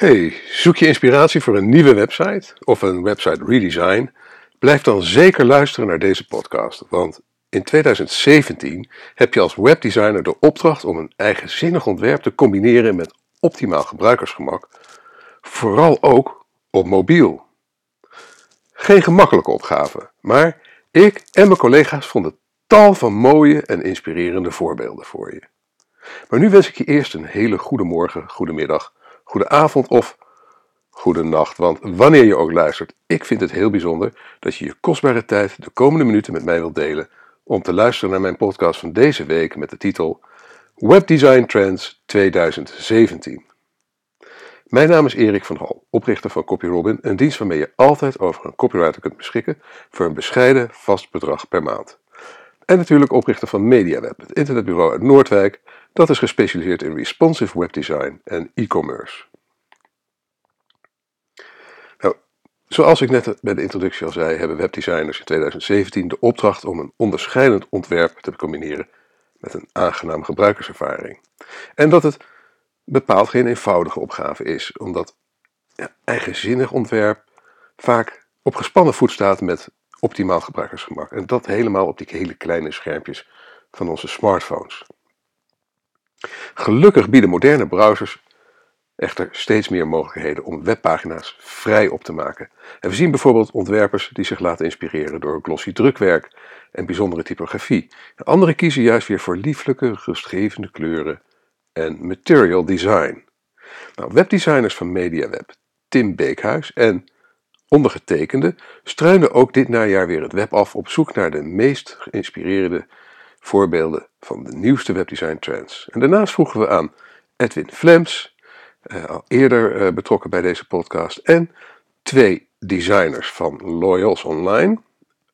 Hey, zoek je inspiratie voor een nieuwe website of een website redesign? Blijf dan zeker luisteren naar deze podcast, want in 2017 heb je als webdesigner de opdracht om een eigenzinnig ontwerp te combineren met optimaal gebruikersgemak, vooral ook op mobiel. Geen gemakkelijke opgave, maar ik en mijn collega's vonden tal van mooie en inspirerende voorbeelden voor je. Maar nu wens ik je eerst een hele goede morgen, goede middag, goede avond of goede nacht. Want wanneer je ook luistert, ik vind het heel bijzonder dat je je kostbare tijd de komende minuten met mij wilt delen om te luisteren naar mijn podcast van deze week met de titel Webdesign Trends 2017. Mijn naam is Erik van Hal, oprichter van CopyRobin, een dienst waarmee je altijd over een copywriter kunt beschikken voor een bescheiden vast bedrag per maand. En natuurlijk oprichter van MediaWeb, het internetbureau uit Noordwijk, dat is gespecialiseerd in responsive webdesign en e-commerce. Nou, zoals ik net bij de introductie al zei, hebben webdesigners in 2017 de opdracht om een onderscheidend ontwerp te combineren met een aangenaam gebruikerservaring. En dat het bepaald geen eenvoudige opgave is, omdat ja, eigenzinnig ontwerp vaak op gespannen voet staat met optimaal gebruikersgemak. En dat helemaal op die hele kleine schermpjes van onze smartphones. Gelukkig bieden moderne browsers echter steeds meer mogelijkheden om webpagina's vrij op te maken. En we zien bijvoorbeeld ontwerpers die zich laten inspireren door glossy drukwerk en bijzondere typografie. Anderen kiezen juist weer voor lieflijke, rustgevende kleuren en material design. Nou, webdesigners van MediaWeb, Tim Beekhuis en ondergetekende struinen ook dit najaar weer het web af op zoek naar de meest geïnspireerde voorbeelden van de nieuwste webdesign trends. En daarnaast vroegen we aan Edwin Flems, al eerder eh, betrokken bij deze podcast, en twee designers van Loyals Online.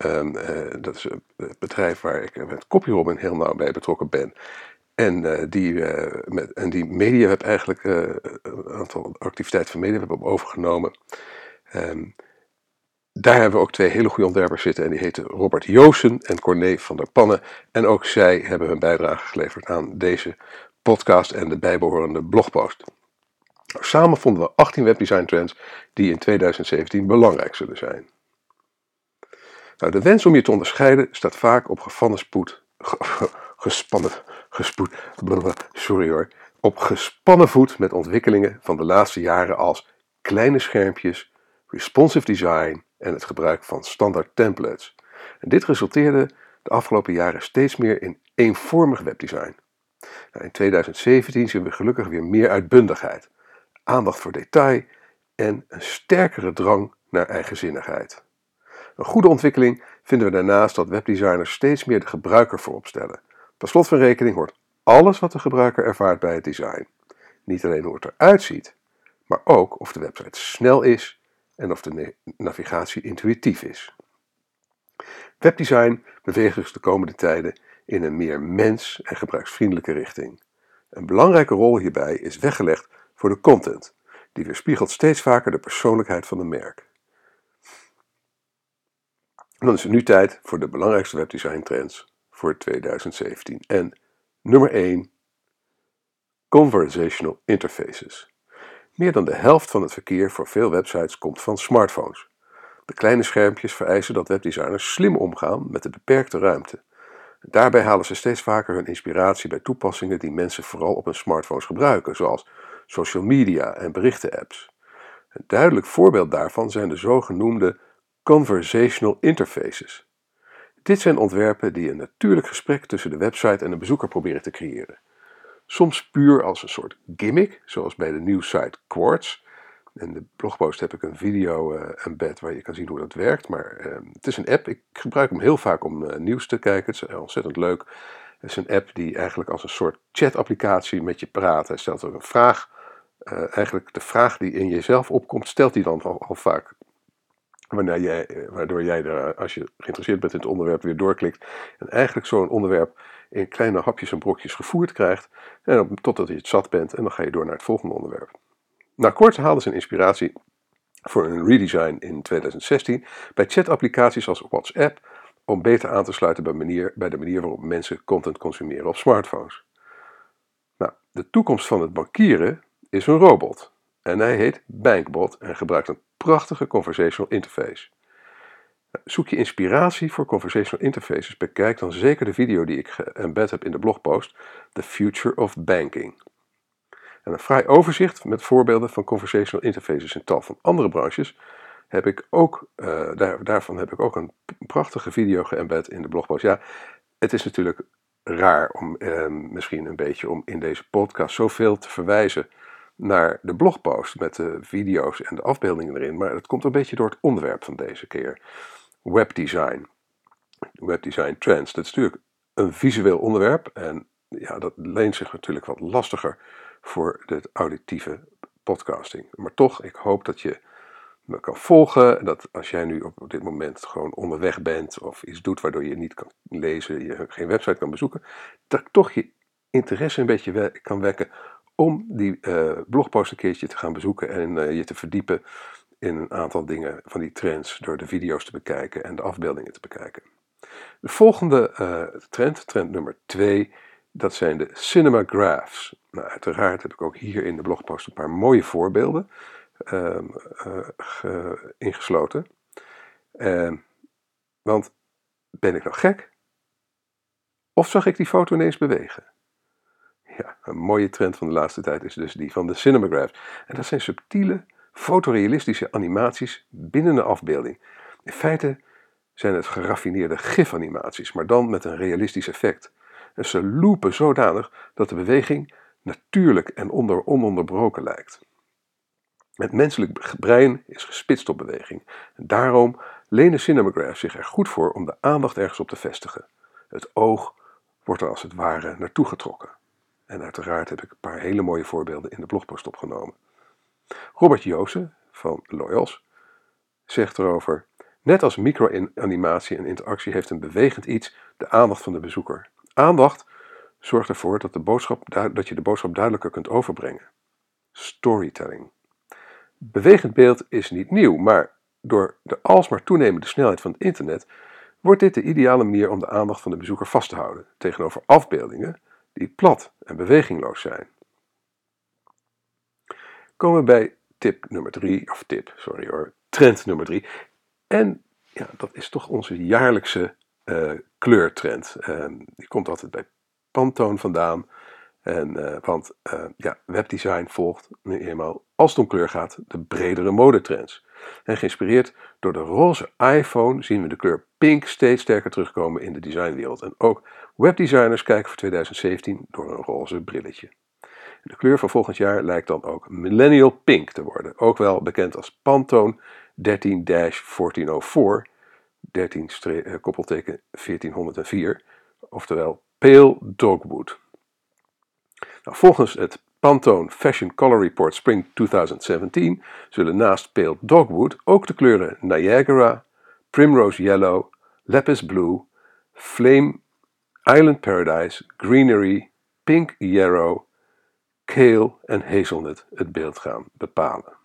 Uh, dat is het bedrijf waar ik met CopyRobin heel nauw bij betrokken ben. En, die, uh, met, en die MediaWeb eigenlijk een aantal activiteiten van MediaWeb hebben overgenomen. Um, daar hebben we ook twee hele goede ontwerpers zitten en die heten Robert Joosen en Corné van der Pannen. En ook zij hebben hun bijdrage geleverd aan deze podcast en de bijbehorende blogpost. Samen vonden we 18 webdesign trends die in 2017 belangrijk zullen zijn. Nou, de wens om je te onderscheiden staat vaak op gespannen spoed, gespannen, sorry hoor, op gespannen voet met ontwikkelingen van de laatste jaren als kleine schermpjes, responsive design, en het gebruik van standaard templates. En dit resulteerde de afgelopen jaren steeds meer in eenvormig webdesign. Nou, in 2017 zien we gelukkig weer meer uitbundigheid, aandacht voor detail en een sterkere drang naar eigenzinnigheid. Een goede ontwikkeling vinden we daarnaast dat webdesigners steeds meer de gebruiker voorop stellen. Per slot van rekening hoort alles wat de gebruiker ervaart bij het design. Niet alleen hoe het eruit ziet, maar ook of de website snel is en of de navigatie intuïtief is. Webdesign beweegt zich de komende tijden in een meer mens- en gebruiksvriendelijke richting. Een belangrijke rol hierbij is weggelegd voor de content, die weerspiegelt steeds vaker de persoonlijkheid van de merk. dan is het nu tijd voor de belangrijkste webdesign trends voor 2017. En nummer 1: Conversational interfaces. Meer dan de helft van het verkeer voor veel websites komt van smartphones. De kleine schermpjes vereisen dat webdesigners slim omgaan met de beperkte ruimte. Daarbij halen ze steeds vaker hun inspiratie bij toepassingen die mensen vooral op hun smartphones gebruiken, zoals social media en berichtenapps. Een duidelijk voorbeeld daarvan zijn de zogenoemde conversational interfaces. Dit zijn ontwerpen die een natuurlijk gesprek tussen de website en de bezoeker proberen te creëren. Soms puur als een soort gimmick, zoals bij de nieuwssite Quartz. In de blogpost heb ik een video uh, embed waar je kan zien hoe dat werkt. Maar uh, het is een app. Ik gebruik hem heel vaak om uh, nieuws te kijken. Het is ontzettend leuk. Het is een app die eigenlijk als een soort chat-applicatie met je praat. Hij stelt ook een vraag. Eigenlijk de vraag die in jezelf opkomt, stelt hij dan al, vaak. Wanneer jij, waardoor jij er, als je geïnteresseerd bent in het onderwerp, weer doorklikt. En eigenlijk zo'n onderwerp in kleine hapjes en brokjes gevoerd krijgt. En totdat je het zat bent en dan ga je door naar het volgende onderwerp. Nou, kort haalde zijn inspiratie voor een redesign in 2016 bij chatapplicaties als WhatsApp om beter aan te sluiten bij, manier, bij de manier waarop mensen content consumeren op smartphones. Nou, de toekomst van het bankieren is een robot. En hij heet Bankbot en gebruikt een prachtige conversational interface. Zoek je inspiratie voor conversational interfaces, bekijk dan zeker de video die ik geëmbed heb in de blogpost The Future of Banking. En een fraai overzicht met voorbeelden van conversational interfaces in tal van andere branches heb ik ook, uh, daar, daarvan heb ik ook een prachtige video geëmbed in de blogpost. Ja, het is natuurlijk raar om eh, misschien een beetje om in deze podcast zoveel te verwijzen naar de blogpost met de video's en de afbeeldingen erin. Maar het komt een beetje door het onderwerp van deze keer. Webdesign. Webdesign trends. Dat is natuurlijk een visueel onderwerp en ja, dat leent zich natuurlijk wat lastiger voor de auditieve podcasting. Maar toch, ik hoop dat je me kan volgen. Dat als jij nu op dit moment gewoon onderweg bent of iets doet waardoor je niet kan lezen, je geen website kan bezoeken, dat toch je interesse een beetje kan wekken om die uh, blogpost een keertje te gaan bezoeken en uh, je te verdiepen in een aantal dingen van die trends door de video's te bekijken en de afbeeldingen te bekijken. De volgende uh, trend, trend nummer 2, dat zijn de cinemagraphs. Nou, uiteraard heb ik ook hier in de blogpost een paar mooie voorbeelden uh, ingesloten. Uh, want ben ik nou gek? Of zag ik die foto ineens bewegen? Ja, een mooie trend van de laatste tijd is dus die van de cinemagraphs. En dat zijn subtiele, fotorealistische animaties binnen een afbeelding. In feite zijn het geraffineerde gifanimaties, maar dan met een realistisch effect. En ze loopen zodanig dat de beweging natuurlijk en onder, ononderbroken lijkt. Het menselijk brein is gespitst op beweging. Daarom lenen cinemagraphs zich er goed voor om de aandacht ergens op te vestigen. Het oog wordt er als het ware naartoe getrokken. En uiteraard heb ik een paar hele mooie voorbeelden in de blogpost opgenomen. Robert Joosen van Loyals zegt erover: Net als micro-animatie en interactie heeft een bewegend iets de aandacht van de bezoeker. Aandacht zorgt ervoor dat, de boodschap, dat je de boodschap duidelijker kunt overbrengen. Storytelling. Bewegend beeld is niet nieuw, maar door de alsmaar toenemende snelheid van het internet wordt dit de ideale manier om de aandacht van de bezoeker vast te houden tegenover afbeeldingen die plat en bewegingloos zijn. Komen we bij tip nummer 3, of tip, sorry hoor, trend nummer 3. En ja, dat is toch onze jaarlijkse uh, kleurtrend. Uh, die komt altijd bij Pantone vandaan. En, uh, want uh, ja, webdesign volgt nu eenmaal, als het om kleur gaat, de bredere modetrends. En geïnspireerd door de roze iPhone zien we de kleur pink steeds sterker terugkomen in de designwereld. En ook webdesigners kijken voor 2017 door een roze brilletje. De kleur van volgend jaar lijkt dan ook Millennial Pink te worden, ook wel bekend als Pantone 13-1404, 13 uh, koppelteken 1404, oftewel Pale Dogwood. Nou, volgens het Pantone Fashion Color Report Spring 2017 zullen naast Pale Dogwood ook de kleuren Niagara, Primrose Yellow, Lapis Blue, Flame, Island Paradise, Greenery, Pink Yarrow, Kale en Hazelnut het beeld gaan bepalen.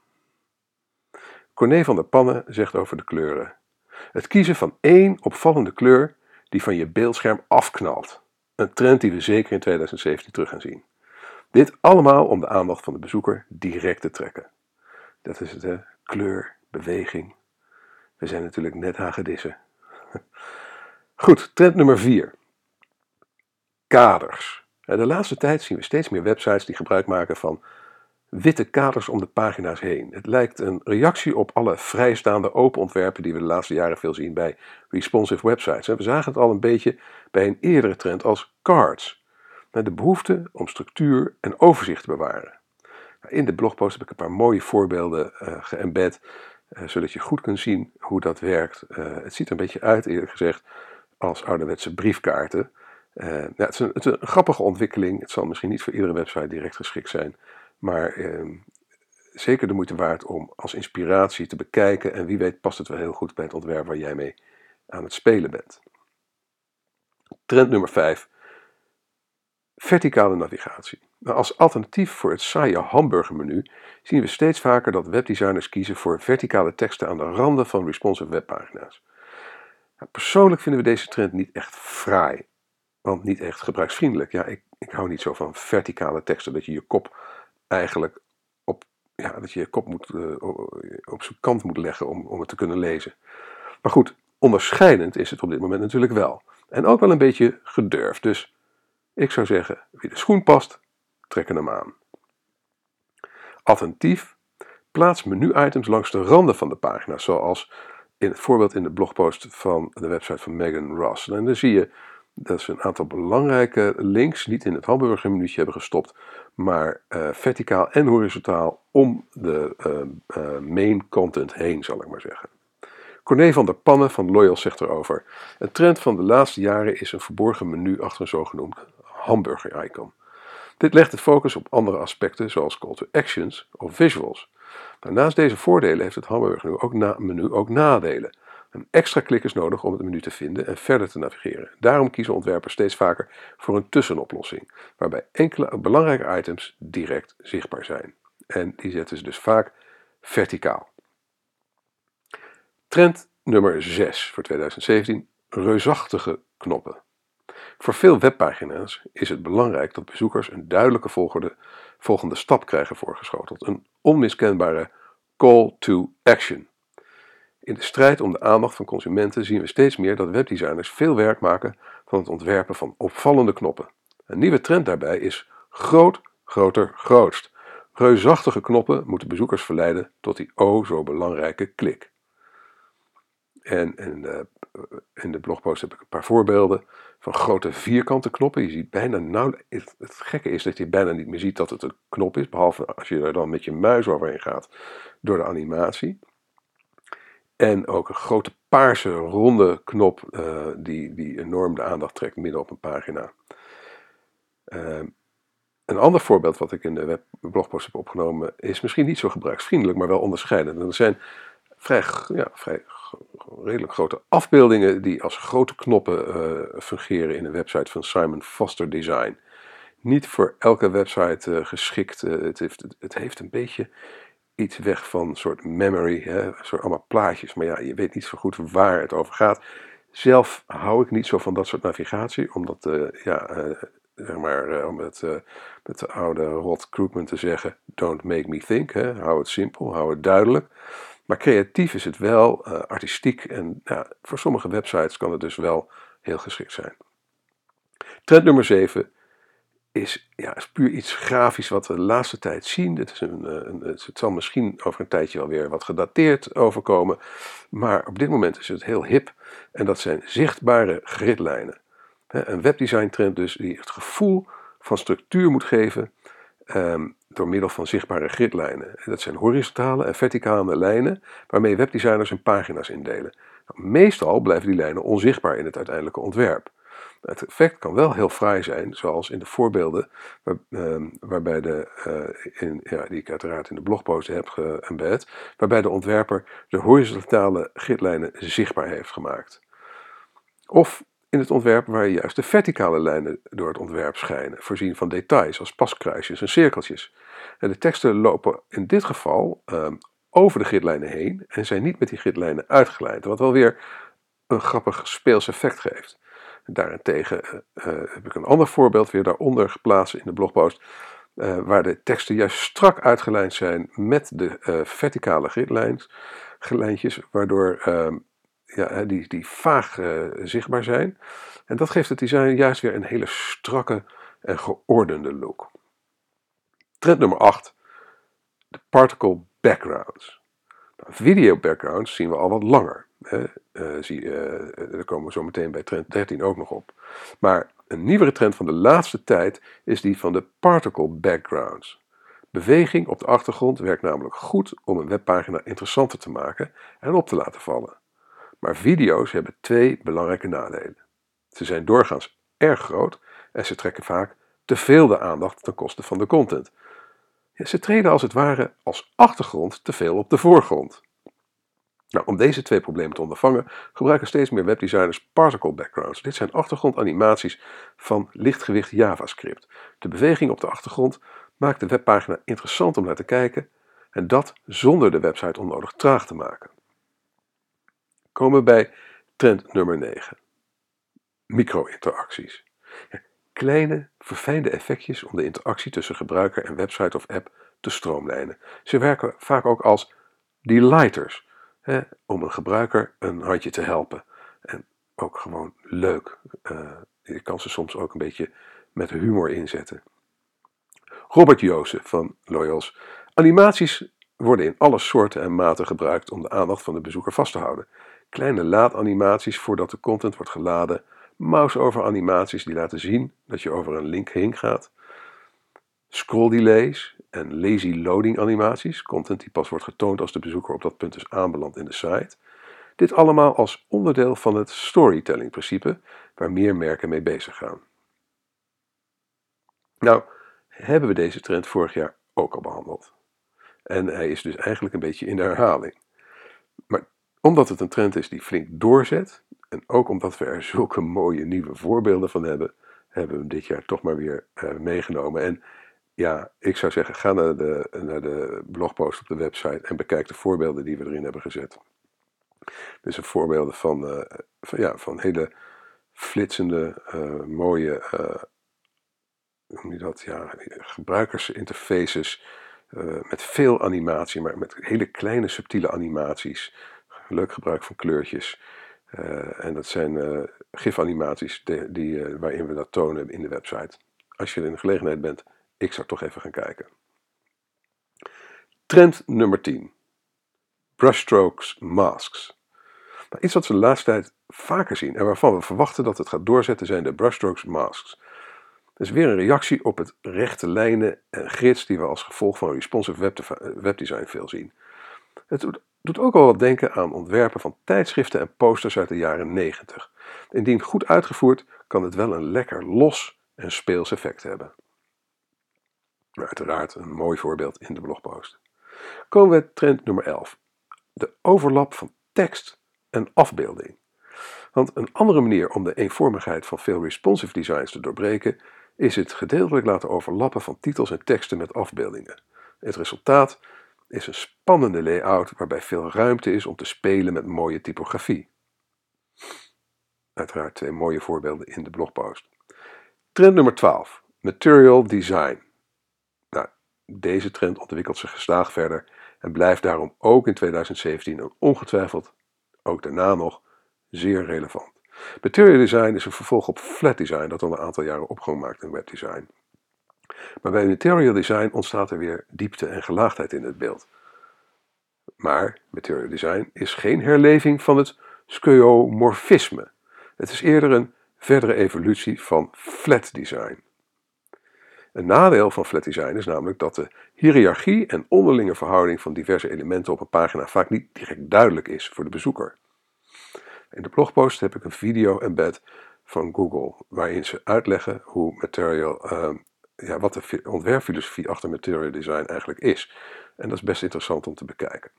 Corné van der Pannen zegt over de kleuren: Het kiezen van één opvallende kleur die van je beeldscherm afknalt. Een trend die we zeker in 2017 terug gaan zien. Dit allemaal om de aandacht van de bezoeker direct te trekken. Dat is hè? kleur, beweging. We zijn natuurlijk net hagedissen. Goed, trend nummer 4. Kaders. De laatste tijd zien we steeds meer websites die gebruik maken van witte kaders om de pagina's heen. Het lijkt een reactie op alle vrijstaande open ontwerpen die we de laatste jaren veel zien bij responsive websites. We zagen het al een beetje bij een eerdere trend als cards de behoefte om structuur en overzicht te bewaren. Nou, in de blogpost heb ik een paar mooie voorbeelden uh, geëmbed, uh, zodat je goed kunt zien hoe dat werkt. Uh, het ziet er een beetje uit, eerlijk gezegd, als ouderwetse briefkaarten. Ja, het, is een, het, is een, grappige ontwikkeling. Het zal misschien niet voor iedere website direct geschikt zijn, maar ehm, zeker de moeite waard om als inspiratie te bekijken. En wie weet past het wel heel goed bij het ontwerp waar jij mee aan het spelen bent. Trend nummer 5 Verticale navigatie. Als alternatief voor het saaie hamburgermenu zien we steeds vaker dat webdesigners kiezen voor verticale teksten aan de randen van responsive webpagina's. Persoonlijk vinden we deze trend niet echt fraai, want niet echt gebruiksvriendelijk. Ja, ik, ik hou niet zo van verticale teksten, dat je je kop eigenlijk op, ja, dat je je kop moet, op zijn kant moet leggen om, om het te kunnen lezen. Maar goed, onderscheidend is het op dit moment natuurlijk wel. En ook wel een beetje gedurfd. Dus ik zou zeggen, wie de schoen past, trekken hem aan. Alternatief, plaats menu-items langs de randen van de pagina, zoals in het voorbeeld in de blogpost van de website van Megan Ross. En dan zie je dat ze een aantal belangrijke links niet in het hamburgermenuutje hebben gestopt, maar uh, verticaal en horizontaal om de uh, uh, main content heen, zal ik maar zeggen. Corné van der Pannen van Loyal zegt erover: Een trend van de laatste jaren is een verborgen menu achter een zogenoemd hamburger-icon. Dit legt het focus op andere aspecten zoals call to actions of visuals. Maar naast deze voordelen heeft het hamburgermenu ook, menu ook nadelen. Een extra klik is nodig om het menu te vinden en verder te navigeren. Daarom kiezen ontwerpers steeds vaker voor een tussenoplossing, waarbij enkele belangrijke items direct zichtbaar zijn. En die zetten ze dus vaak verticaal. Trend nummer 6 voor 2017: reusachtige knoppen. Voor veel webpagina's is het belangrijk dat bezoekers een duidelijke volgende, volgende stap krijgen voorgeschoteld. Een onmiskenbare call to action. In de strijd om de aandacht van consumenten zien we steeds meer dat webdesigners veel werk maken van het ontwerpen van opvallende knoppen. Een nieuwe trend daarbij is groot, groter, grootst. Reusachtige knoppen moeten bezoekers verleiden tot die o zo belangrijke klik. En in de, in de blogpost heb ik een paar voorbeelden van grote vierkante knoppen. Je ziet bijna nou, het, gekke is dat je bijna niet meer ziet dat het een knop is, behalve als je er dan met je muis overheen gaat door de animatie. En ook een grote paarse ronde knop uh, die, die enorm de aandacht trekt midden op een pagina. Uh, een ander voorbeeld wat ik in de web blogpost heb opgenomen is misschien niet zo gebruiksvriendelijk, maar wel onderscheidend. er zijn vrij, ja, vrij redelijk grote afbeeldingen die als grote knoppen uh, fungeren in een website van Simon Foster Design. Niet voor elke website uh, geschikt. Uh, het, heeft, het heeft een beetje iets weg van soort memory, hè, soort allemaal plaatjes. Maar ja, je weet niet zo goed waar het over gaat. Zelf hou ik niet zo van dat soort navigatie, omdat, ja, zeg maar, om het met de oude Rod Krugman te zeggen, don't make me think, hè, hou het simpel, hou het duidelijk. Maar creatief is het wel, uh, artistiek en ja, voor sommige websites kan het dus wel heel geschikt zijn. Trend nummer 7 is, ja, is puur iets grafisch wat we de laatste tijd zien. Het, is een, eh, een, het zal misschien over een tijdje wel weer wat gedateerd overkomen. Maar op dit moment is het heel hip en dat zijn zichtbare gridlijnen. Een webdesign trend dus die het gevoel van structuur moet geven Ehm, door middel van zichtbare gridlijnen. Dat zijn horizontale en verticale lijnen waarmee webdesigners hun pagina's indelen. Meestal blijven die lijnen onzichtbaar in het uiteindelijke ontwerp. Het effect kan wel heel fraai zijn, zoals in de voorbeelden ehm, waarbij de, uh, in, ja, die ik uiteraard in de blogpost heb geëmbed, waarbij de ontwerper de horizontale gridlijnen zichtbaar heeft gemaakt. Of in het ontwerp waar juist de verticale lijnen door het ontwerp schijnen, voorzien van details als paskruisjes en cirkeltjes. En de teksten lopen in dit geval ehm, over de gridlijnen heen en zijn niet met die gridlijnen uitgeleid, wat wel weer een grappig speels effect geeft. Daarentegen uh, heb ik een ander voorbeeld weer daaronder geplaatst in de blogpost, uh, waar de teksten juist strak uitgelijnd zijn met de verticale gridlijntjes, waardoor ehm, ja, die, die vaag uh, zichtbaar zijn. En dat geeft het design juist weer een hele strakke en geordende look. Trend nummer 8. De particle backgrounds. Nou, video backgrounds zien we al wat langer. Uh, zie, uh, daar komen we zo meteen bij trend 13 ook nog op. Maar een nieuwere trend van de laatste tijd is die van de particle backgrounds. Beweging op de achtergrond werkt namelijk goed om een webpagina interessanter te maken en op te laten vallen. Maar video's hebben twee belangrijke nadelen. Ze zijn doorgaans erg groot en ze trekken vaak te veel de aandacht ten koste van de content. Ja, ze treden als het ware als achtergrond te veel op de voorgrond. Nou, om deze twee problemen te ondervangen gebruiken steeds meer webdesigners particle backgrounds. Dit zijn achtergrondanimaties van lichtgewicht JavaScript. De beweging op de achtergrond maakt de webpagina interessant om naar te kijken en dat zonder de website onnodig traag te maken komen we bij trend nummer 9. Micro-interacties. Kleine, verfijnde effectjes om de interactie tussen gebruiker en website of app te stroomlijnen. Ze werken vaak ook als delighters, hè, om een gebruiker een handje te helpen. En ook gewoon leuk. Uh, je kan ze soms ook een beetje met humor inzetten. Robert Jozef van Loyals. Animaties worden in alle soorten en maten gebruikt om de aandacht van de bezoeker vast te houden. Kleine laadanimaties voordat de content wordt geladen, mouse-over animaties die laten zien dat je over een link heen gaat, scroll delays en lazy loading animaties, content die pas wordt getoond als de bezoeker op dat punt is aanbeland in de site. Dit allemaal als onderdeel van het storytelling principe waar meer merken mee bezig gaan. Nou, hebben we deze trend vorig jaar ook al behandeld. En hij is dus eigenlijk een beetje in de herhaling. Maar omdat het een trend is die flink doorzet, en ook omdat we er zulke mooie nieuwe voorbeelden van hebben, hebben we hem dit jaar toch maar weer uh, meegenomen. En ja, ik zou zeggen, ga naar de, naar de blogpost op de website en bekijk de voorbeelden die we erin hebben gezet. Dit zijn voorbeelden van, uh, van, ja, van hele flitsende, uh, mooie, hoe noem je dat, ja, gebruikersinterfaces met veel animatie, maar met hele kleine subtiele animaties. Leuk gebruik van kleurtjes. Uh, en dat zijn uh, gifanimaties die, uh, waarin we dat tonen in de website. Als je in de gelegenheid bent, ik zou toch even gaan kijken. Trend nummer 10. Brushstrokes masks. Nou, iets wat we de laatste tijd vaker zien en waarvan we verwachten dat het gaat doorzetten zijn de brushstrokes masks. Dat is weer een reactie op het rechte lijnen en grids die we als gevolg van responsive webdesign veel zien. Het doet ook al wat denken aan ontwerpen van tijdschriften en posters uit de jaren 90. Indien goed uitgevoerd kan het wel een lekker los en speels effect hebben. Uiteraard een mooi voorbeeld in de blogpost. Komen we trend nummer 11. De overlap van tekst en afbeelding. Want een andere manier om de eenvormigheid van veel responsive designs te doorbreken is het gedeeltelijk laten overlappen van titels en teksten met afbeeldingen. Het resultaat is een spannende layout waarbij veel ruimte is om te spelen met mooie typografie. Uiteraard twee mooie voorbeelden in de blogpost. Trend nummer 12. Material design. Nou, deze trend ontwikkelt zich gestaag verder en blijft daarom ook in 2017 en ongetwijfeld ook daarna nog zeer relevant. Material design is een vervolg op flat design dat al een aantal jaren opgang maakt in webdesign. Maar bij material design ontstaat er weer diepte en gelaagdheid in het beeld. Maar material design is geen herleving van het skeuomorfisme. Het is eerder een verdere evolutie van flat design. Een nadeel van flat design is namelijk dat de hiërarchie en onderlinge verhouding van diverse elementen op een pagina vaak niet direct duidelijk is voor de bezoeker. In de blogpost heb ik een video embed van Google waarin ze uitleggen hoe material uh, ja, wat de ontwerpfilosofie achter material design eigenlijk is. En dat is best interessant om te bekijken.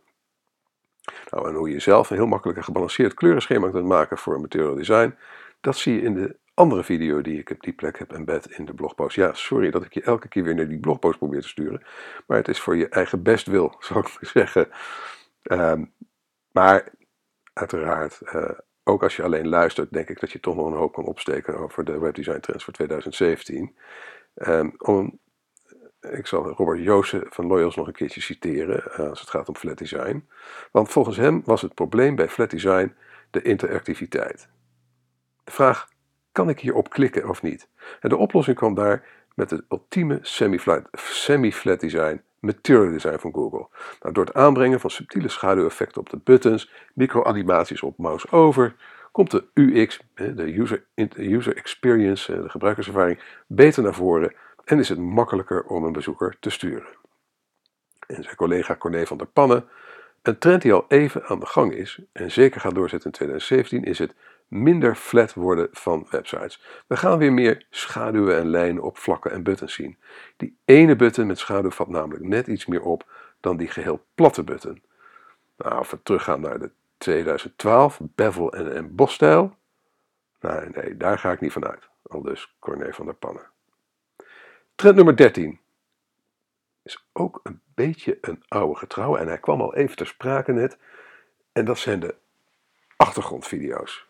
Nou, en hoe je zelf een heel makkelijk en gebalanceerd kleurenschema kunt maken voor material design, dat zie je in de andere video die ik op die plek heb embed in de blogpost. Ja, sorry dat ik je elke keer weer naar die blogpost probeer te sturen, maar het is voor je eigen bestwil, zou ik maar zeggen. Um, maar uiteraard, uh, ook als je alleen luistert, denk ik dat je toch nog een hoop kan opsteken over de webdesign trends voor 2017. Um, om, ik zal Robert Joosen van Loyals nog een keertje citeren uh, als het gaat om flat design. Want volgens hem was het probleem bij flat design de interactiviteit. De vraag, kan ik hierop klikken of niet? En de oplossing kwam daar met het ultieme semi-flat semi design, material design van Google. Nou, door het aanbrengen van subtiele schaduweffecten op de buttons, micro-animaties op mouse over, komt de UX, de user, experience, de gebruikerservaring, beter naar voren en is het makkelijker om een bezoeker te sturen. En zijn collega Corné van der Pannen, een trend die al even aan de gang is en zeker gaat doorzetten in 2017, is het minder flat worden van websites. We gaan weer meer schaduwen en lijnen op vlakken en buttons zien. Die ene button met schaduw vat namelijk net iets meer op dan die geheel platte button. Nou, als we teruggaan naar de 2012, bevel en embossstijl. Nee, nee, daar ga ik niet van uit. Al dus Corné van der Pannen. Trend nummer 13 is ook een beetje een oude getrouwe en hij kwam al even ter sprake net. En dat zijn de achtergrondvideo's.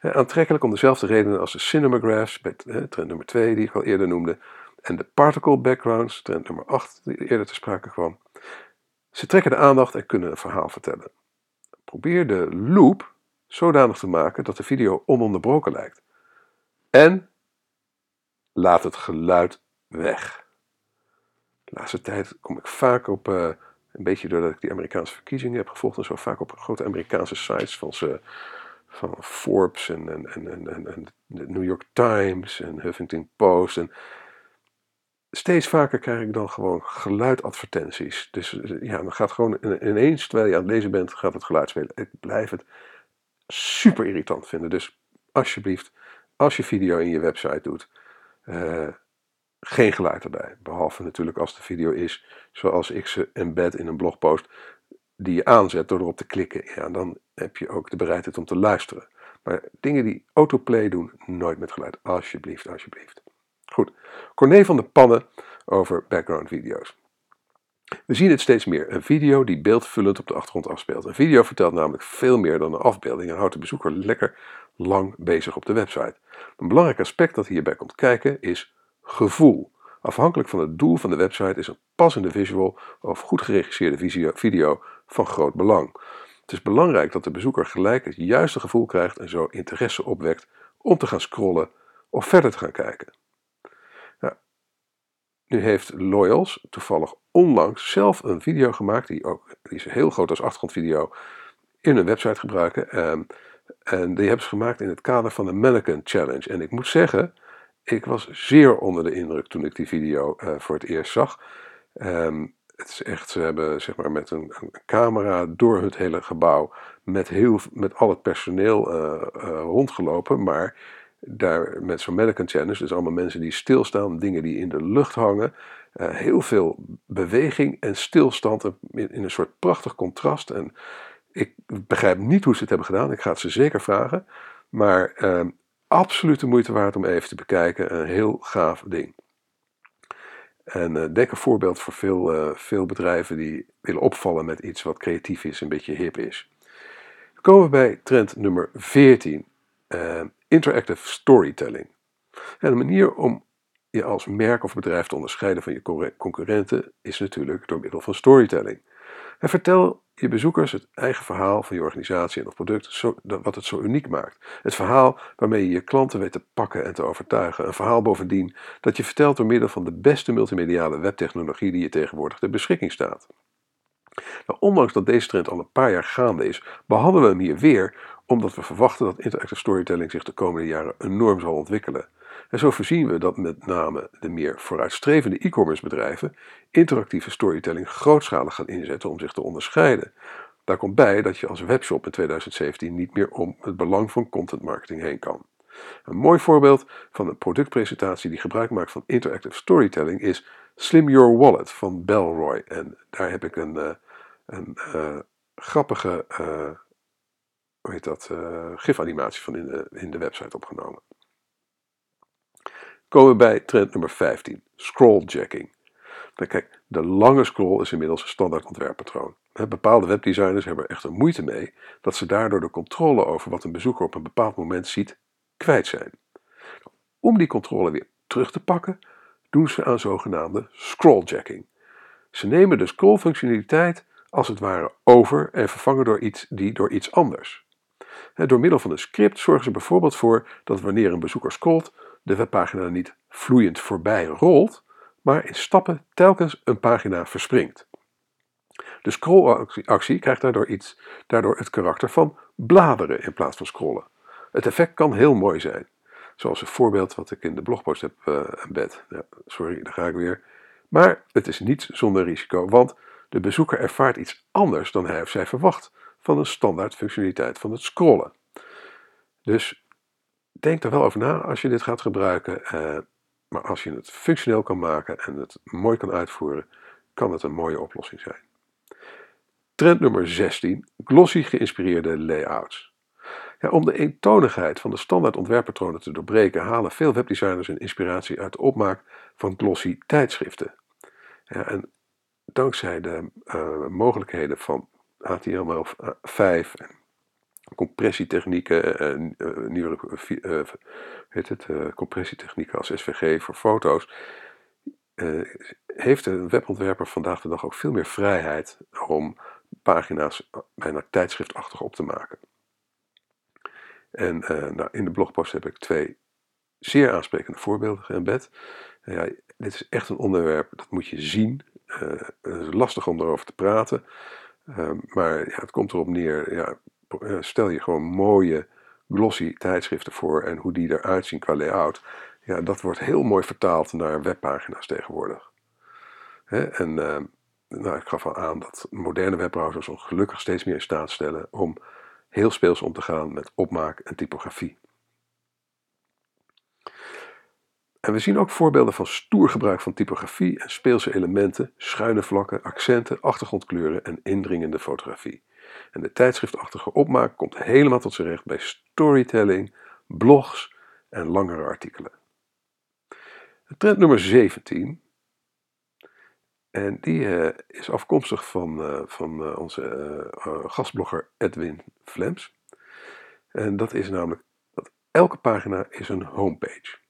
aantrekkelijk om dezelfde redenen als de cinemagraphs, met trend nummer 2 die ik al eerder noemde. en de particle backgrounds, trend nummer 8, die eerder te sprake kwam. Ze trekken de aandacht en kunnen een verhaal vertellen. Probeer de loop zodanig te maken dat de video ononderbroken lijkt. En laat het geluid weg. De laatste tijd kom ik vaak op, uh, een beetje doordat ik die Amerikaanse verkiezingen heb gevolgd en zo vaak op grote Amerikaanse sites van, ze, van Forbes en, en, en, en, en de New York Times en Huffington Post. En steeds vaker krijg ik dan gewoon geluidadvertenties. Dus ja, dan gaat gewoon ineens, terwijl je aan het lezen bent, gaat het geluid spelen. Ik blijf het super irritant vinden. Dus alsjeblieft, als je video in je website doet, uh, geen geluid erbij. Behalve natuurlijk als de video is zoals ik ze embed in een blogpost die je aanzet door erop te klikken. Ja, dan heb je ook de bereidheid om te luisteren. Maar dingen die autoplay doen, nooit met geluid. Alsjeblieft, alsjeblieft. Goed, Corné van de Pannen over background video's. We zien het steeds meer. Een video die beeldvullend op de achtergrond afspeelt. Een video vertelt namelijk veel meer dan een afbeelding en houdt de bezoeker lekker lang bezig op de website. Een belangrijk aspect dat hierbij komt kijken is gevoel. Afhankelijk van het doel van de website is een passende visual of goed geregisseerde video van groot belang. Het is belangrijk dat de bezoeker gelijk het juiste gevoel krijgt en zo interesse opwekt om te gaan scrollen of verder te gaan kijken. Nu heeft Loyals toevallig onlangs zelf een video gemaakt, die, ook, die is heel groot als achtergrondvideo, in een website gebruiken. Ehm, en die hebben ze gemaakt in het kader van de Mannequin Challenge. En ik moet zeggen, ik was zeer onder de indruk toen ik die video uh, voor het eerst zag. Um, het is echt, ze hebben zeg maar met een, camera door het hele gebouw met, heel, met al het personeel uh, uh, rondgelopen. Maar daar met zo'n Mannequin Challenge, dus allemaal mensen die stilstaan, dingen die in de lucht hangen. heel veel beweging en stilstand in, een soort prachtig contrast. En ik begrijp niet hoe ze het hebben gedaan. Ik ga het ze zeker vragen. Maar ehm, absoluut de moeite waard om even te bekijken. Een heel gaaf ding. En uh, denk een voorbeeld voor veel, uh, veel bedrijven die willen opvallen met iets wat creatief is, een beetje hip is. Dan komen we bij trend nummer 14, uh, eh, interactive storytelling. En manier om je als merk of bedrijf te onderscheiden van je concurrenten is natuurlijk door middel van storytelling. En vertel je bezoekers het eigen verhaal van je organisatie en of product, wat het zo uniek maakt. Het verhaal waarmee je je klanten weet te pakken en te overtuigen. Een verhaal bovendien dat je vertelt door middel van de beste multimediale webtechnologie die je tegenwoordig ter beschikking staat. Nou, ondanks dat deze trend al een paar jaar gaande is, behandelen we hem hier weer omdat we verwachten dat interactive storytelling zich de komende jaren enorm zal ontwikkelen. En zo voorzien we dat met name de meer vooruitstrevende e-commerce bedrijven interactieve storytelling grootschalig gaan inzetten om zich te onderscheiden. Daar komt bij dat je als webshop in 2017 niet meer om het belang van content marketing heen kan. Een mooi voorbeeld van een productpresentatie die gebruik maakt van interactive storytelling is Slim Your Wallet van Bellroy. En daar heb ik een, uh, een uh, grappige uh, hoe heet dat, gifanimatie van in de, in de website opgenomen komen we bij trend nummer 15, scrolljacking. Nou, kijk, de lange scroll is inmiddels een standaard ontwerppatroon. Bepaalde webdesigners hebben er echter moeite mee dat ze daardoor de controle over wat een bezoeker op een bepaald moment ziet kwijt zijn. Om die controle weer terug te pakken, doen ze aan zogenaamde scrolljacking. Ze nemen de scrollfunctionaliteit als het ware over en vervangen door iets, die door iets anders. Door middel van een script zorgen ze bijvoorbeeld voor dat wanneer een bezoeker scrolt, de webpagina niet vloeiend voorbij rolt, maar in stappen telkens een pagina verspringt. De scrollactie krijgt daardoor, iets, daardoor het karakter van bladeren in plaats van scrollen. Het effect kan heel mooi zijn. Zoals een voorbeeld wat ik in de blogpost heb uh, embed. Ja, sorry, daar ga ik weer. Maar het is niet zonder risico, want de bezoeker ervaart iets anders dan hij of zij verwacht van een standaard functionaliteit van het scrollen. Dus denk er wel over na als je dit gaat gebruiken. Eh, maar als je het functioneel kan maken en het mooi kan uitvoeren, kan het een mooie oplossing zijn. Trend nummer 16: glossy geïnspireerde layouts. Ja, om de eentonigheid van de standaard ontwerppatronen te doorbreken, halen veel webdesigners hun inspiratie uit de opmaak van glossy tijdschriften. Ja, en dankzij de uh, mogelijkheden van HTML5 en compressietechnieken en uh, nieuwe heet het, compressietechnieken als SVG voor foto's, eh, heeft een webontwerper vandaag de dag ook veel meer vrijheid om pagina's bijna tijdschriftachtig op te maken. En nou, in de blogpost heb ik twee zeer aansprekende voorbeelden geëmbed. ja, dit is echt een onderwerp, dat moet je zien. Het is lastig om erover te praten. Uh, maar ja, het komt erop neer, ja, stel je gewoon mooie glossy tijdschriften voor en hoe die eruit zien qua layout. Ja, dat wordt heel mooi vertaald naar webpagina's tegenwoordig. en nou, ik gaf al aan dat moderne webbrowsers ons gelukkig steeds meer in staat stellen om heel speels om te gaan met opmaak en typografie. En we zien ook voorbeelden van stoer gebruik van typografie en speelse elementen, schuine vlakken, accenten, achtergrondkleuren en indringende fotografie. En de tijdschriftachtige opmaak komt helemaal tot zijn recht bij storytelling, blogs en langere artikelen. Trend nummer 17. En die uh, is afkomstig van, uh, van uh, onze gastblogger Edwin Flems. En dat is namelijk dat elke pagina is een homepage.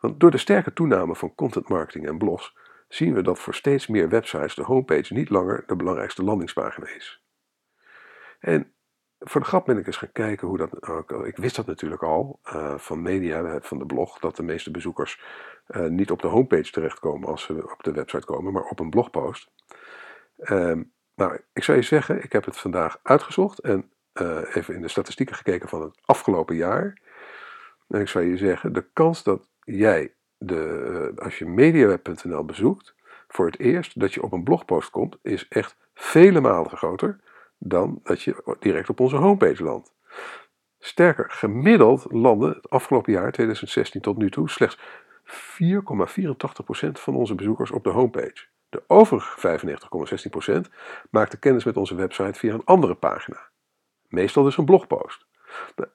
Want door de sterke toename van content marketing en blogs zien we dat voor steeds meer websites de homepage niet langer de belangrijkste landingspagina is. En voor de grap ben ik eens gaan kijken hoe dat. Nou, ik wist dat natuurlijk al uh, van media, van de blog, dat de meeste bezoekers uh, niet op de homepage terechtkomen als ze op de website komen, maar op een blogpost. Uh, nou, ik zou je zeggen, ik heb het vandaag uitgezocht en even in de statistieken gekeken van het afgelopen jaar. En ik zou je zeggen, de kans dat jij, de, als je mediaweb.nl bezoekt, voor het eerst dat je op een blogpost komt, is echt vele malen groter dan dat je direct op onze homepage landt. Sterker, gemiddeld landen het afgelopen jaar, 2016 tot nu toe, slechts 4,84% van onze bezoekers op de homepage. De overige 95,16% maakte kennis met onze website via een andere pagina. Meestal dus een blogpost. Nou,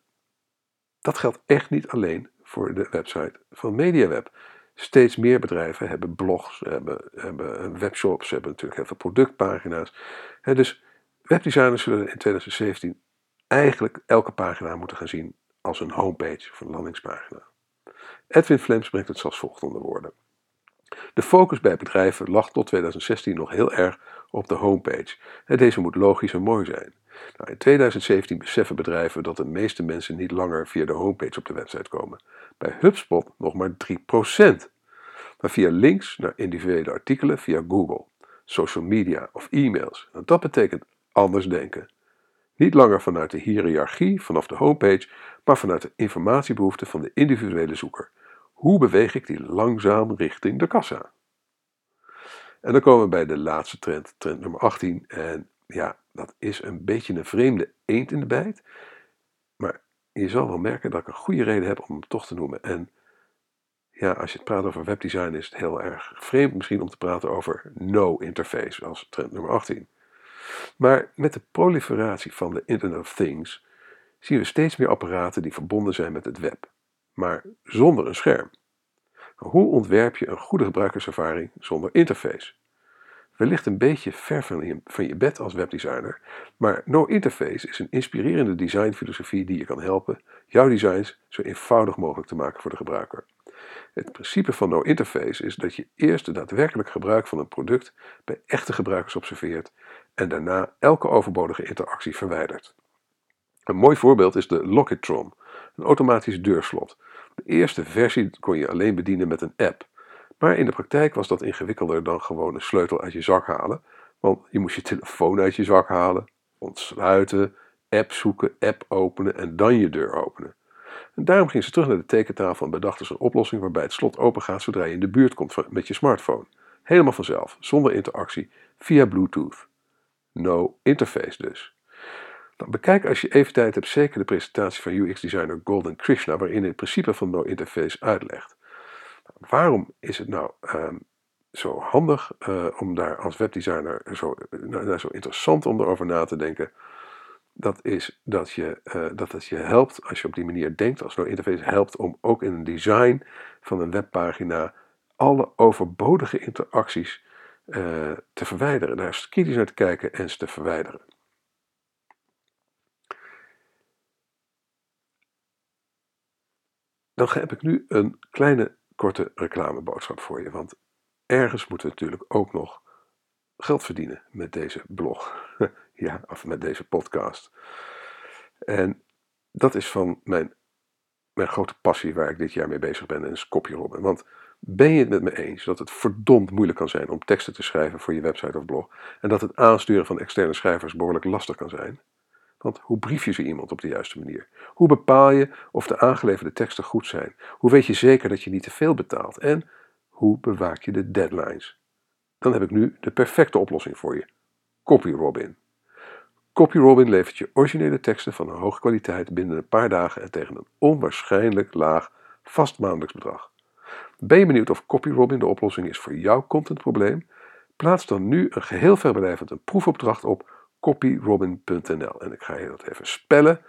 dat geldt echt niet alleen voor de website van MediaWeb. Steeds meer bedrijven hebben blogs, hebben, hebben webshops, hebben natuurlijk heel veel productpagina's. dus Webdesigners zullen in 2017 eigenlijk elke pagina moeten gaan zien als een homepage of een landingspagina. Edwin Flems brengt het zoals volgt onder woorden. De focus bij bedrijven lag tot 2016 nog heel erg op de homepage. Deze moet logisch en mooi zijn. Nou, in 2017 beseffen bedrijven dat de meeste mensen niet langer via de homepage op de website komen. Bij HubSpot nog maar 3%. Maar via links naar individuele artikelen via Google, social media of e-mails. dat betekent anders denken. Niet langer vanuit de hiërarchie vanaf de homepage, maar vanuit de informatiebehoeften van de individuele zoeker. Hoe beweeg ik die langzaam richting de kassa? En dan komen we bij de laatste trend, trend nummer 18. En ja, dat is een beetje een vreemde eend in de bijt. Maar je zal wel merken dat ik een goede reden heb om hem toch te noemen. En ja, als je het praat over webdesign is het heel erg vreemd misschien om te praten over no interface als trend nummer 18. Maar met de proliferatie van de Internet of Things zien we steeds meer apparaten die verbonden zijn met het web, maar zonder een scherm. Hoe ontwerp je een goede gebruikerservaring zonder interface? Wellicht een beetje ver van je, van je bed als webdesigner, maar No Interface is een inspirerende designfilosofie die je kan helpen jouw designs zo eenvoudig mogelijk te maken voor de gebruiker. Het principe van No Interface is dat je eerst het daadwerkelijk gebruik van een product bij echte gebruikers observeert en daarna elke overbodige interactie verwijdert. Een mooi voorbeeld is de Lockitron, een automatisch deurslot. De eerste versie kon je alleen bedienen met een app. Maar in de praktijk was dat ingewikkelder dan gewoon een sleutel uit je zak halen, want je moest je telefoon uit je zak halen, ontsluiten, app zoeken, app openen en dan je deur openen. En daarom ging ze terug naar de tekentafel en bedachten ze een oplossing waarbij het slot open gaat zodra je in de buurt komt met je smartphone. Helemaal vanzelf, zonder interactie, via Bluetooth. No interface dus. Nou, bekijk als je even tijd hebt zeker de presentatie van UX-designer Golden Krishna, waarin hij het principe van no interface uitlegt. Nou, waarom is het nou um, zo handig uh, om daar als webdesigner zo, nou, zo interessant om erover na te denken? Dat is dat, je, uh, dat het je helpt, als je op die manier denkt, als no interface helpt om ook in een design van een webpagina alle overbodige interacties uh, te verwijderen. Daar kritisch naar te kijken en ze te verwijderen. Dan heb ik nu een kleine korte reclameboodschap voor je. Want ergens moeten we natuurlijk ook nog geld verdienen met deze blog. ja, of met deze podcast. En dat is van mijn, mijn grote passie waar ik dit jaar mee bezig ben en is copyrobben. Want ben je het met me eens dat het verdomd moeilijk kan zijn om teksten te schrijven voor je website of blog en dat het aansturen van externe schrijvers behoorlijk lastig kan zijn? Want hoe brief je ze iemand op de juiste manier? Hoe bepaal je of de aangeleverde teksten goed zijn? Hoe weet je zeker dat je niet te veel betaalt? En hoe bewaak je de deadlines? Dan heb ik nu de perfecte oplossing voor je. CopyRobin. CopyRobin levert je originele teksten van een hoge kwaliteit binnen een paar dagen en tegen een onwaarschijnlijk laag vast maandelijks bedrag. Ben je benieuwd of CopyRobin de oplossing is voor jouw contentprobleem? Plaats dan nu een geheel verblijvend een proefopdracht op copyrobin.nl. En ik ga je dat even spellen.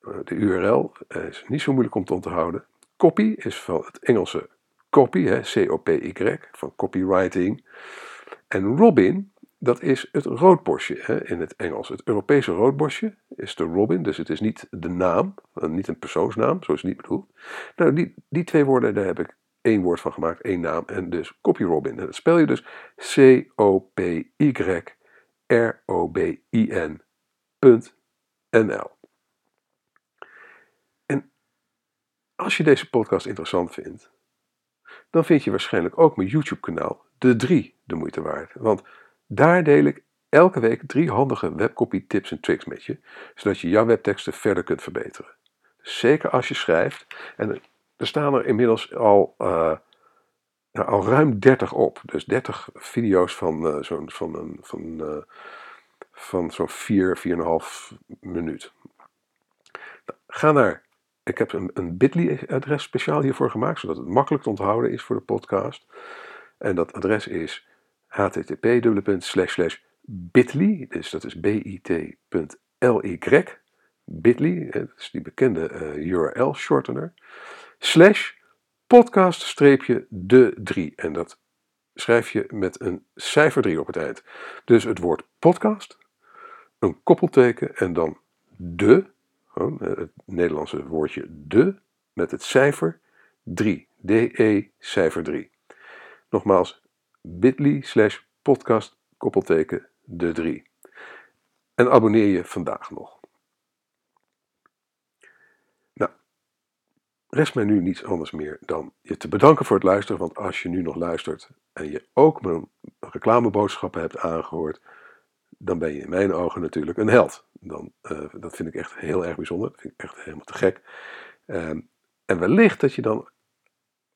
Eh, de URL is niet zo moeilijk om te onthouden. Copy is van het Engelse copy, C-O-P-Y, van copywriting. En Robin, dat is het roodborstje hè, in het Engels. Het Europese roodborstje is de Robin, dus het is niet de naam, eh, niet een persoonsnaam, zo is het niet bedoeld. Nou, die, die twee woorden, daar heb ik één woord van gemaakt, één naam, en dus Copy Robin. En dat spel je dus C-O-P-Y-R-O-B-I-N.nl. En als je deze podcast interessant vindt, dan vind je waarschijnlijk ook mijn YouTube-kanaal De 3 de moeite waard. Want daar deel ik elke week drie handige webcopy tips en tricks met je, zodat je jouw webteksten verder kunt verbeteren. Zeker als je schrijft. En er staan er inmiddels al, uh, nou, al ruim 30 op. Dus 30 video's van uh, zo'n van, van, uh, van zo'n 4, 4,5 minuut. Nou, ga naar ik heb een, een bit.ly-adres speciaal hiervoor gemaakt, zodat het makkelijk te onthouden is voor de podcast. En dat adres is http://bit.ly, dus dat is bit.ly, bit.ly, dat is die bekende uh, URL-shortener, slash podcast-de 3. En dat schrijf je met een cijfer 3 op het eind. Dus het woord podcast, een koppelteken en dan de eh, het Nederlandse woordje de met het cijfer 3. DE cijfer 3. Nogmaals, bit.ly slash podcast koppelteken de 3. En abonneer je vandaag nog. Rest mij nu niets anders meer dan je te bedanken voor het luisteren. Want als je nu nog luistert en je ook mijn reclameboodschappen hebt aangehoord, dan ben je in mijn ogen natuurlijk een held. Dan, uh, dat vind ik echt heel erg bijzonder. Dat vind ik echt helemaal te gek. Uh, en wellicht dat je dan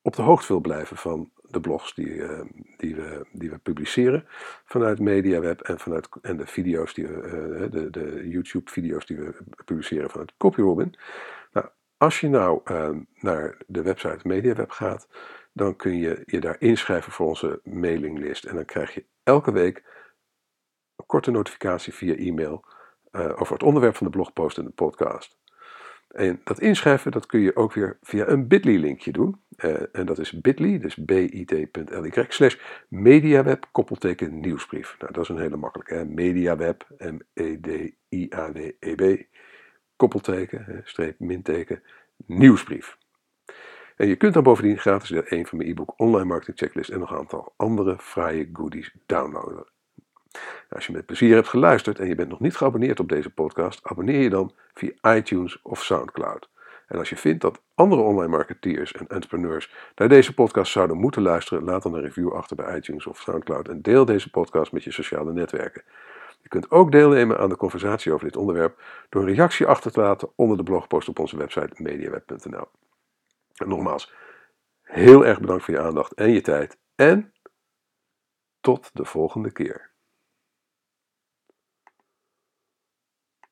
op de hoogte wil blijven van de blogs die, uh, die, we, die we publiceren vanuit MediaWeb en, vanuit, en de video's die we, eh, de, de YouTube-video's die we publiceren vanuit CopyRobin. Als je nou ehm, naar de website MediaWeb gaat, dan kun je je daar inschrijven voor onze mailinglist. En dan krijg je elke week een korte notificatie via e-mail uh, over het onderwerp van de blogpost en de podcast. En dat inschrijven, dat kun je ook weer via een bit.ly linkje doen. Uh, en dat is bit.ly, dus bit.ly slash mediaweb koppelteken nieuwsbrief. Nou, dat is een hele makkelijke. Hè? Mediaweb, M-E-D-I-A-W-E-B, koppelteken, streep, minteken, nieuwsbrief. En je kunt dan bovendien gratis een van mijn e-book online marketing checklist en nog een aantal andere fraaie goodies downloaden. Als je met plezier hebt geluisterd en je bent nog niet geabonneerd op deze podcast, abonneer je dan via iTunes of SoundCloud. En als je vindt dat andere online marketeers en entrepreneurs naar deze podcast zouden moeten luisteren, laat dan een review achter bij iTunes of SoundCloud en deel deze podcast met je sociale netwerken. Je kunt ook deelnemen aan de conversatie over dit onderwerp door een reactie achter te laten onder de blogpost op onze website mediaweb.nl. Nogmaals, heel erg bedankt voor je aandacht en je tijd en tot de volgende keer.